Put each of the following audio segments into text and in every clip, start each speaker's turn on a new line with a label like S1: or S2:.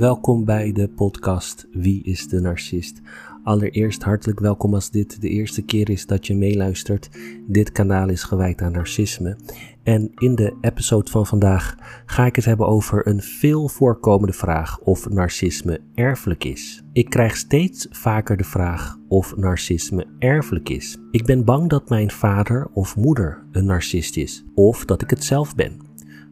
S1: Welkom bij de podcast Wie is de Narcist? Allereerst hartelijk welkom als dit de eerste keer is dat je meeluistert. Dit kanaal is gewijd aan narcisme. En in de episode van vandaag ga ik het hebben over een veel voorkomende vraag of narcisme erfelijk is. Ik krijg steeds vaker de vraag of narcisme erfelijk is. Ik ben bang dat mijn vader of moeder een narcist is, of dat ik het zelf ben.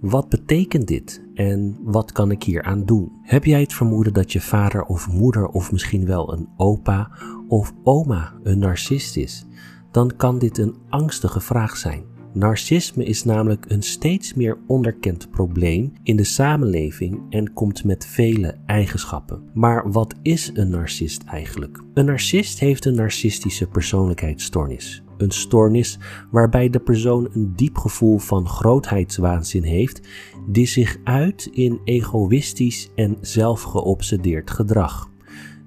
S1: Wat betekent dit en wat kan ik hier aan doen? Heb jij het vermoeden dat je vader of moeder of misschien wel een opa of oma een narcist is? Dan kan dit een angstige vraag zijn. Narcisme is namelijk een steeds meer onderkend probleem in de samenleving en komt met vele eigenschappen. Maar wat is een narcist eigenlijk? Een narcist heeft een narcistische persoonlijkheidsstoornis. Een stoornis waarbij de persoon een diep gevoel van grootheidswaanzin heeft, die zich uit in egoïstisch en zelfgeobsedeerd gedrag.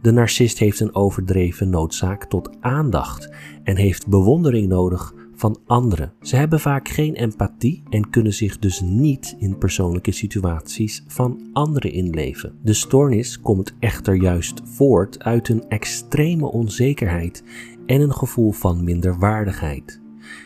S1: De narcist heeft een overdreven noodzaak tot aandacht en heeft bewondering nodig van anderen. Ze hebben vaak geen empathie en kunnen zich dus niet in persoonlijke situaties van anderen inleven. De stoornis komt echter juist voort uit een extreme onzekerheid en een gevoel van minderwaardigheid.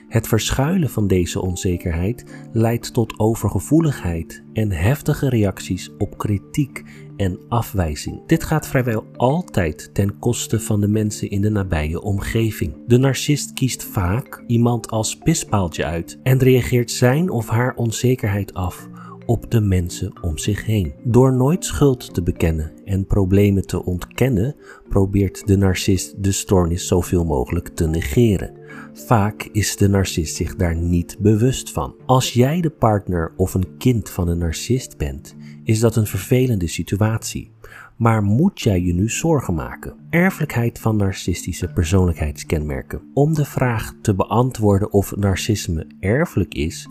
S1: Het verschuilen van deze onzekerheid leidt tot overgevoeligheid en heftige reacties op kritiek en afwijzing. Dit gaat vrijwel altijd ten koste van de mensen in de nabije omgeving. De narcist kiest vaak iemand als pispaaltje uit en reageert zijn of haar onzekerheid af op de mensen om zich heen. Door nooit schuld te bekennen en problemen te ontkennen, probeert de narcist de stoornis zoveel mogelijk te negeren. Vaak is de narcist zich daar niet bewust van. Als jij de partner of een kind van een narcist bent, is dat een vervelende situatie. Maar moet jij je nu zorgen maken? Erfelijkheid van narcistische persoonlijkheidskenmerken. Om de vraag te beantwoorden of narcisme erfelijk is,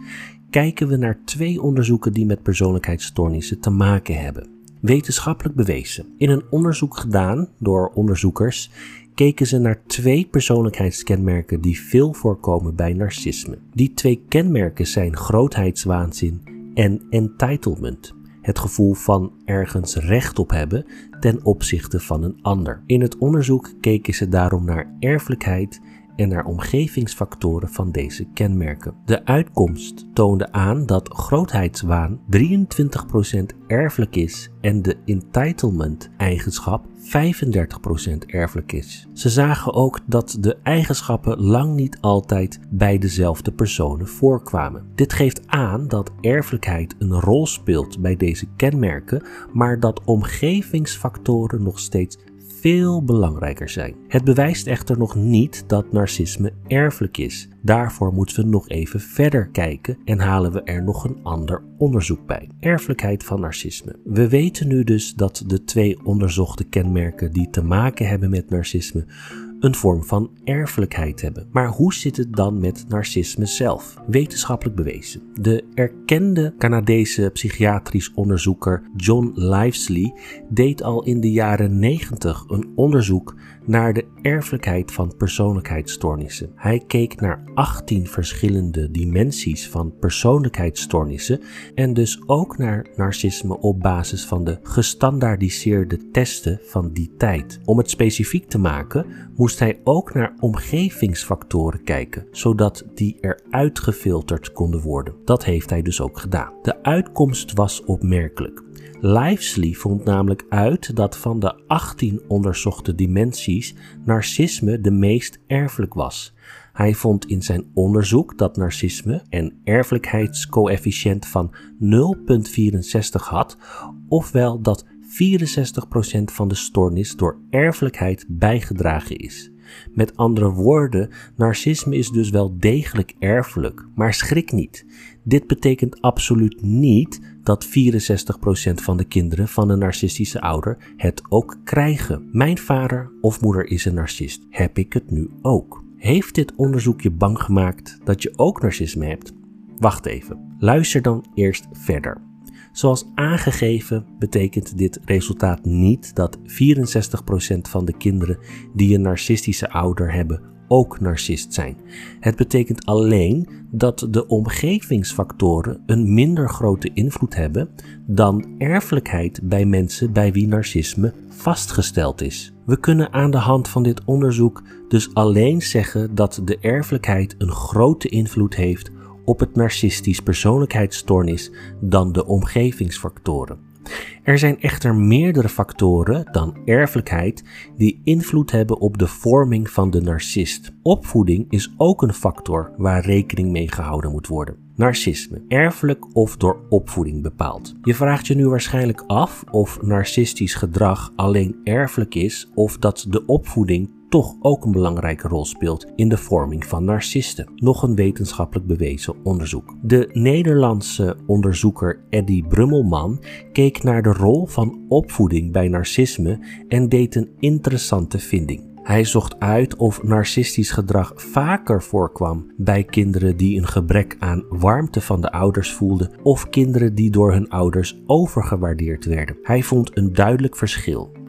S1: kijken we naar twee onderzoeken die met persoonlijkheidsstoornissen te maken hebben. Wetenschappelijk bewezen. In een onderzoek gedaan door onderzoekers keken ze naar twee persoonlijkheidskenmerken die veel voorkomen bij narcisme. Die twee kenmerken zijn grootheidswaanzin en entitlement. Het gevoel van ergens recht op hebben ten opzichte van een ander. In het onderzoek keken ze daarom naar erfelijkheid en naar omgevingsfactoren van deze kenmerken. De uitkomst toonde aan dat grootheidswaan 23% erfelijk is en de entitlement-eigenschap 35% erfelijk is. Ze zagen ook dat de eigenschappen lang niet altijd bij dezelfde personen voorkwamen. Dit geeft aan dat erfelijkheid een rol speelt bij deze kenmerken, maar dat omgevingsfactoren nog steeds veel belangrijker zijn. Het bewijst echter nog niet dat narcisme erfelijk is. Daarvoor moeten we nog even verder kijken en halen we er nog een ander onderzoek bij. Erfelijkheid van narcisme. We weten nu dus dat de twee onderzochte kenmerken die te maken hebben met narcisme een vorm van erfelijkheid hebben. Maar hoe zit het dan met narcisme zelf? Wetenschappelijk bewezen. De erkende Canadese psychiatrisch onderzoeker John Livesley deed al in de jaren 90 een onderzoek naar de erfelijkheid van persoonlijkheidsstoornissen. Hij keek naar 18 verschillende dimensies van persoonlijkheidsstoornissen en dus ook naar narcisme op basis van de gestandaardiseerde testen van die tijd. Om het specifiek te maken, moest hij ook naar omgevingsfactoren kijken, zodat die eruit gefilterd konden worden. Dat heeft hij dus ook gedaan. De uitkomst was opmerkelijk. Livesley vond namelijk uit dat van de 18 onderzochte dimensies narcisme de meest erfelijk was. Hij vond in zijn onderzoek dat narcisme een erfelijkheidscoëfficiënt van 0,64 had, ofwel dat 64% van de stoornis door erfelijkheid bijgedragen is. Met andere woorden, narcisme is dus wel degelijk erfelijk, maar schrik niet. Dit betekent absoluut niet dat 64% van de kinderen van een narcistische ouder het ook krijgen. Mijn vader of moeder is een narcist. Heb ik het nu ook? Heeft dit onderzoek je bang gemaakt dat je ook narcisme hebt? Wacht even. Luister dan eerst verder. Zoals aangegeven betekent dit resultaat niet dat 64% van de kinderen die een narcistische ouder hebben ook narcist zijn. Het betekent alleen dat de omgevingsfactoren een minder grote invloed hebben dan erfelijkheid bij mensen bij wie narcisme vastgesteld is. We kunnen aan de hand van dit onderzoek dus alleen zeggen dat de erfelijkheid een grote invloed heeft op het narcistisch persoonlijkheidsstoornis dan de omgevingsfactoren. Er zijn echter meerdere factoren dan erfelijkheid die invloed hebben op de vorming van de narcist. Opvoeding is ook een factor waar rekening mee gehouden moet worden. Narcisme, erfelijk of door opvoeding bepaald. Je vraagt je nu waarschijnlijk af of narcistisch gedrag alleen erfelijk is of dat de opvoeding toch ook een belangrijke rol speelt in de vorming van narcisten. Nog een wetenschappelijk bewezen onderzoek. De Nederlandse onderzoeker Eddie Brummelman keek naar de rol van opvoeding bij narcisme en deed een interessante vinding. Hij zocht uit of narcistisch gedrag vaker voorkwam bij kinderen die een gebrek aan warmte van de ouders voelden of kinderen die door hun ouders overgewaardeerd werden. Hij vond een duidelijk verschil.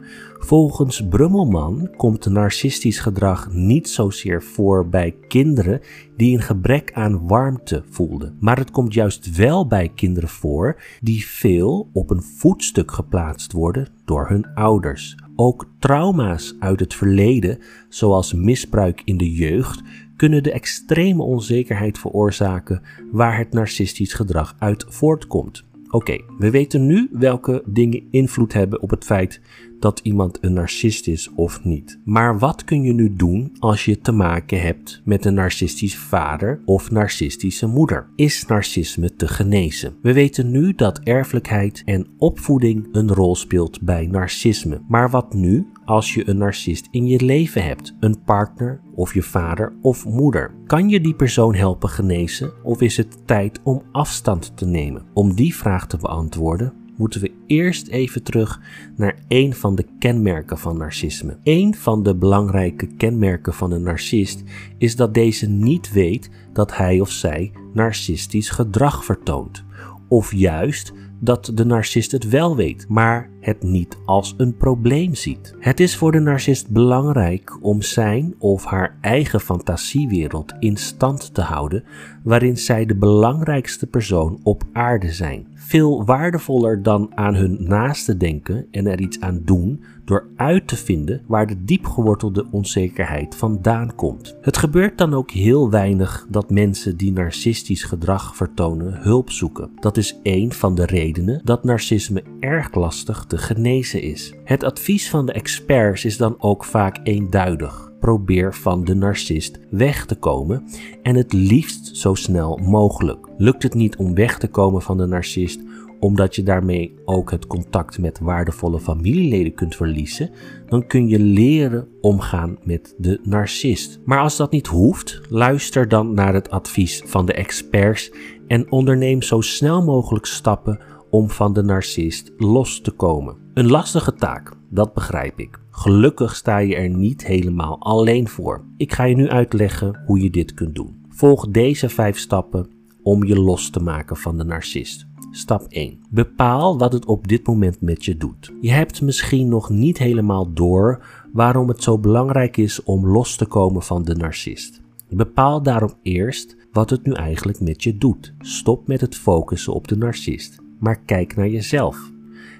S1: Volgens Brummelman komt narcistisch gedrag niet zozeer voor bij kinderen die een gebrek aan warmte voelden, maar het komt juist wel bij kinderen voor die veel op een voetstuk geplaatst worden door hun ouders. Ook trauma's uit het verleden, zoals misbruik in de jeugd, kunnen de extreme onzekerheid veroorzaken waar het narcistisch gedrag uit voortkomt. Oké, we weten nu welke dingen invloed hebben op het feit dat iemand een narcist is of niet. Maar wat kun je nu doen als je te maken hebt met een narcistisch vader of narcistische moeder? Is narcisme te genezen? We weten nu dat erfelijkheid en opvoeding een rol speelt bij narcisme. Maar wat nu als je een narcist in je leven hebt, een partner of je vader of moeder? Kan je die persoon helpen genezen of is het tijd om afstand te nemen? Om die vraag te beantwoorden moeten we eerst even terug naar een van de kenmerken van narcisme. Een van de belangrijke kenmerken van een narcist is dat deze niet weet dat hij of zij narcistisch gedrag vertoont. Of juist dat de narcist het wel weet, maar het niet als een probleem ziet. Het is voor de narcist belangrijk om zijn of haar eigen fantasiewereld in stand te houden, waarin zij de belangrijkste persoon op aarde zijn. Veel waardevoller dan aan hun naaste denken en er iets aan doen door uit te vinden waar de diepgewortelde onzekerheid vandaan komt. Het gebeurt dan ook heel weinig dat mensen die narcistisch gedrag vertonen hulp zoeken. Dat is een van de redenen dat narcisme erg lastig te genezen is. Het advies van de experts is dan ook vaak eenduidig probeer van de narcist weg te komen en het liefst zo snel mogelijk. Lukt het niet om weg te komen van de narcist omdat je daarmee ook het contact met waardevolle familieleden kunt verliezen, dan kun je leren omgaan met de narcist. Maar als dat niet hoeft, luister dan naar het advies van de experts en onderneem zo snel mogelijk stappen om van de narcist los te komen. Een lastige taak, dat begrijp ik. Gelukkig sta je er niet helemaal alleen voor. Ik ga je nu uitleggen hoe je dit kunt doen. Volg deze vijf stappen om je los te maken van de narcist. Stap 1. Bepaal wat het op dit moment met je doet. Je hebt misschien nog niet helemaal door waarom het zo belangrijk is om los te komen van de narcist. Bepaal daarom eerst wat het nu eigenlijk met je doet. Stop met het focussen op de narcist, maar kijk naar jezelf.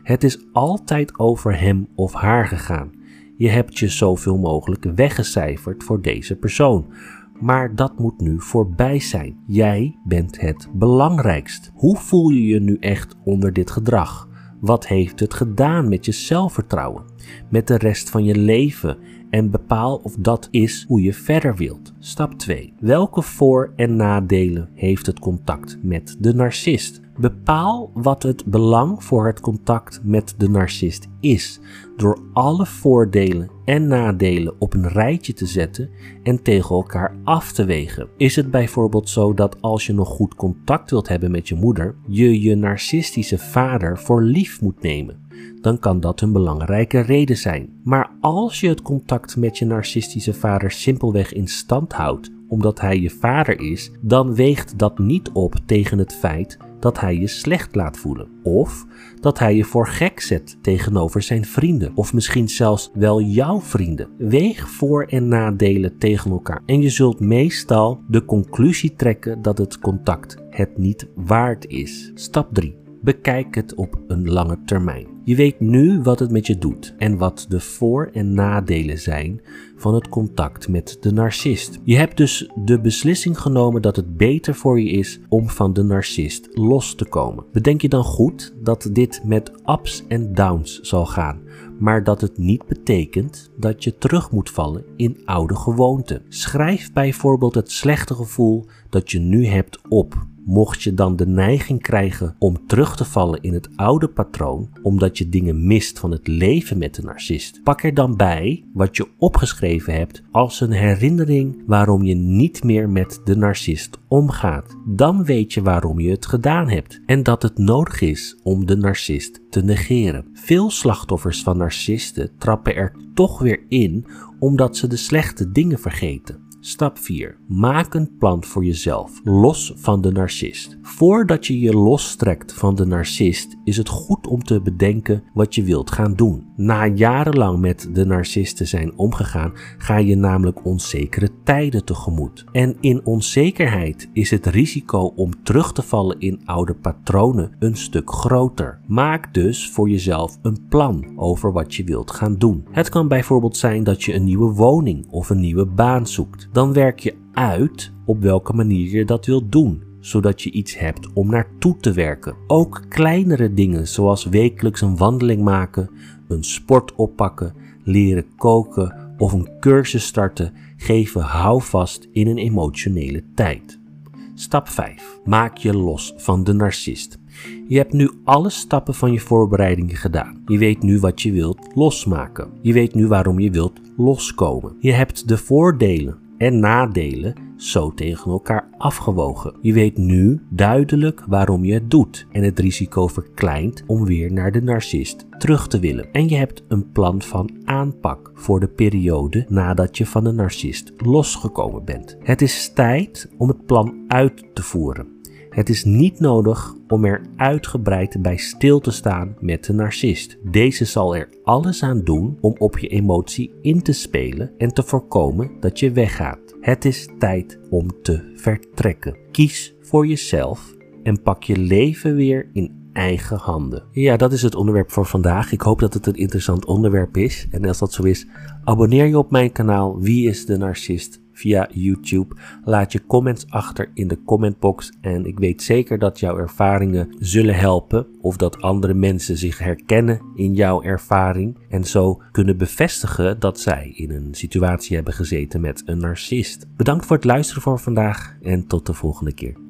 S1: Het is altijd over hem of haar gegaan. Je hebt je zoveel mogelijk weggecijferd voor deze persoon. Maar dat moet nu voorbij zijn. Jij bent het belangrijkst. Hoe voel je je nu echt onder dit gedrag? Wat heeft het gedaan met je zelfvertrouwen? Met de rest van je leven? En bepaal of dat is hoe je verder wilt. Stap 2. Welke voor- en nadelen heeft het contact met de narcist? Bepaal wat het belang voor het contact met de narcist is, door alle voordelen en nadelen op een rijtje te zetten en tegen elkaar af te wegen. Is het bijvoorbeeld zo dat als je nog goed contact wilt hebben met je moeder, je je narcistische vader voor lief moet nemen? Dan kan dat een belangrijke reden zijn. Maar als je het contact met je narcistische vader simpelweg in stand houdt omdat hij je vader is, dan weegt dat niet op tegen het feit dat hij je slecht laat voelen. Of dat hij je voor gek zet tegenover zijn vrienden. Of misschien zelfs wel jouw vrienden. Weeg voor- en nadelen tegen elkaar. En je zult meestal de conclusie trekken dat het contact het niet waard is. Stap 3. Bekijk het op een lange termijn. Je weet nu wat het met je doet en wat de voor- en nadelen zijn van het contact met de narcist. Je hebt dus de beslissing genomen dat het beter voor je is om van de narcist los te komen. Bedenk je dan goed dat dit met ups en downs zal gaan, maar dat het niet betekent dat je terug moet vallen in oude gewoonten. Schrijf bijvoorbeeld het slechte gevoel dat je nu hebt op Mocht je dan de neiging krijgen om terug te vallen in het oude patroon, omdat je dingen mist van het leven met de narcist, pak er dan bij wat je opgeschreven hebt als een herinnering waarom je niet meer met de narcist omgaat. Dan weet je waarom je het gedaan hebt en dat het nodig is om de narcist te negeren. Veel slachtoffers van narcisten trappen er toch weer in omdat ze de slechte dingen vergeten. Stap 4. Maak een plan voor jezelf, los van de narcist. Voordat je je lostrekt van de narcist, is het goed om te bedenken wat je wilt gaan doen. Na jarenlang met de narcist te zijn omgegaan, ga je namelijk onzekere tijden tegemoet. En in onzekerheid is het risico om terug te vallen in oude patronen een stuk groter. Maak dus voor jezelf een plan over wat je wilt gaan doen. Het kan bijvoorbeeld zijn dat je een nieuwe woning of een nieuwe baan zoekt dan werk je uit op welke manier je dat wilt doen, zodat je iets hebt om naartoe te werken. Ook kleinere dingen zoals wekelijks een wandeling maken, een sport oppakken, leren koken of een cursus starten geven houvast in een emotionele tijd. Stap 5. Maak je los van de narcist. Je hebt nu alle stappen van je voorbereidingen gedaan. Je weet nu wat je wilt losmaken. Je weet nu waarom je wilt loskomen. Je hebt de voordelen en nadelen zo tegen elkaar afgewogen. Je weet nu duidelijk waarom je het doet en het risico verkleint om weer naar de narcist terug te willen. En je hebt een plan van aanpak voor de periode nadat je van de narcist losgekomen bent. Het is tijd om het plan uit te voeren. Het is niet nodig om er uitgebreid bij stil te staan met de narcist. Deze zal er alles aan doen om op je emotie in te spelen en te voorkomen dat je weggaat. Het is tijd om te vertrekken. Kies voor jezelf en pak je leven weer in eigen handen. Ja, dat is het onderwerp voor vandaag. Ik hoop dat het een interessant onderwerp is. En als dat zo is, abonneer je op mijn kanaal Wie is de Narcist? Via YouTube. Laat je comments achter in de commentbox en ik weet zeker dat jouw ervaringen zullen helpen of dat andere mensen zich herkennen in jouw ervaring en zo kunnen bevestigen dat zij in een situatie hebben gezeten met een narcist. Bedankt voor het luisteren voor vandaag en tot de volgende keer.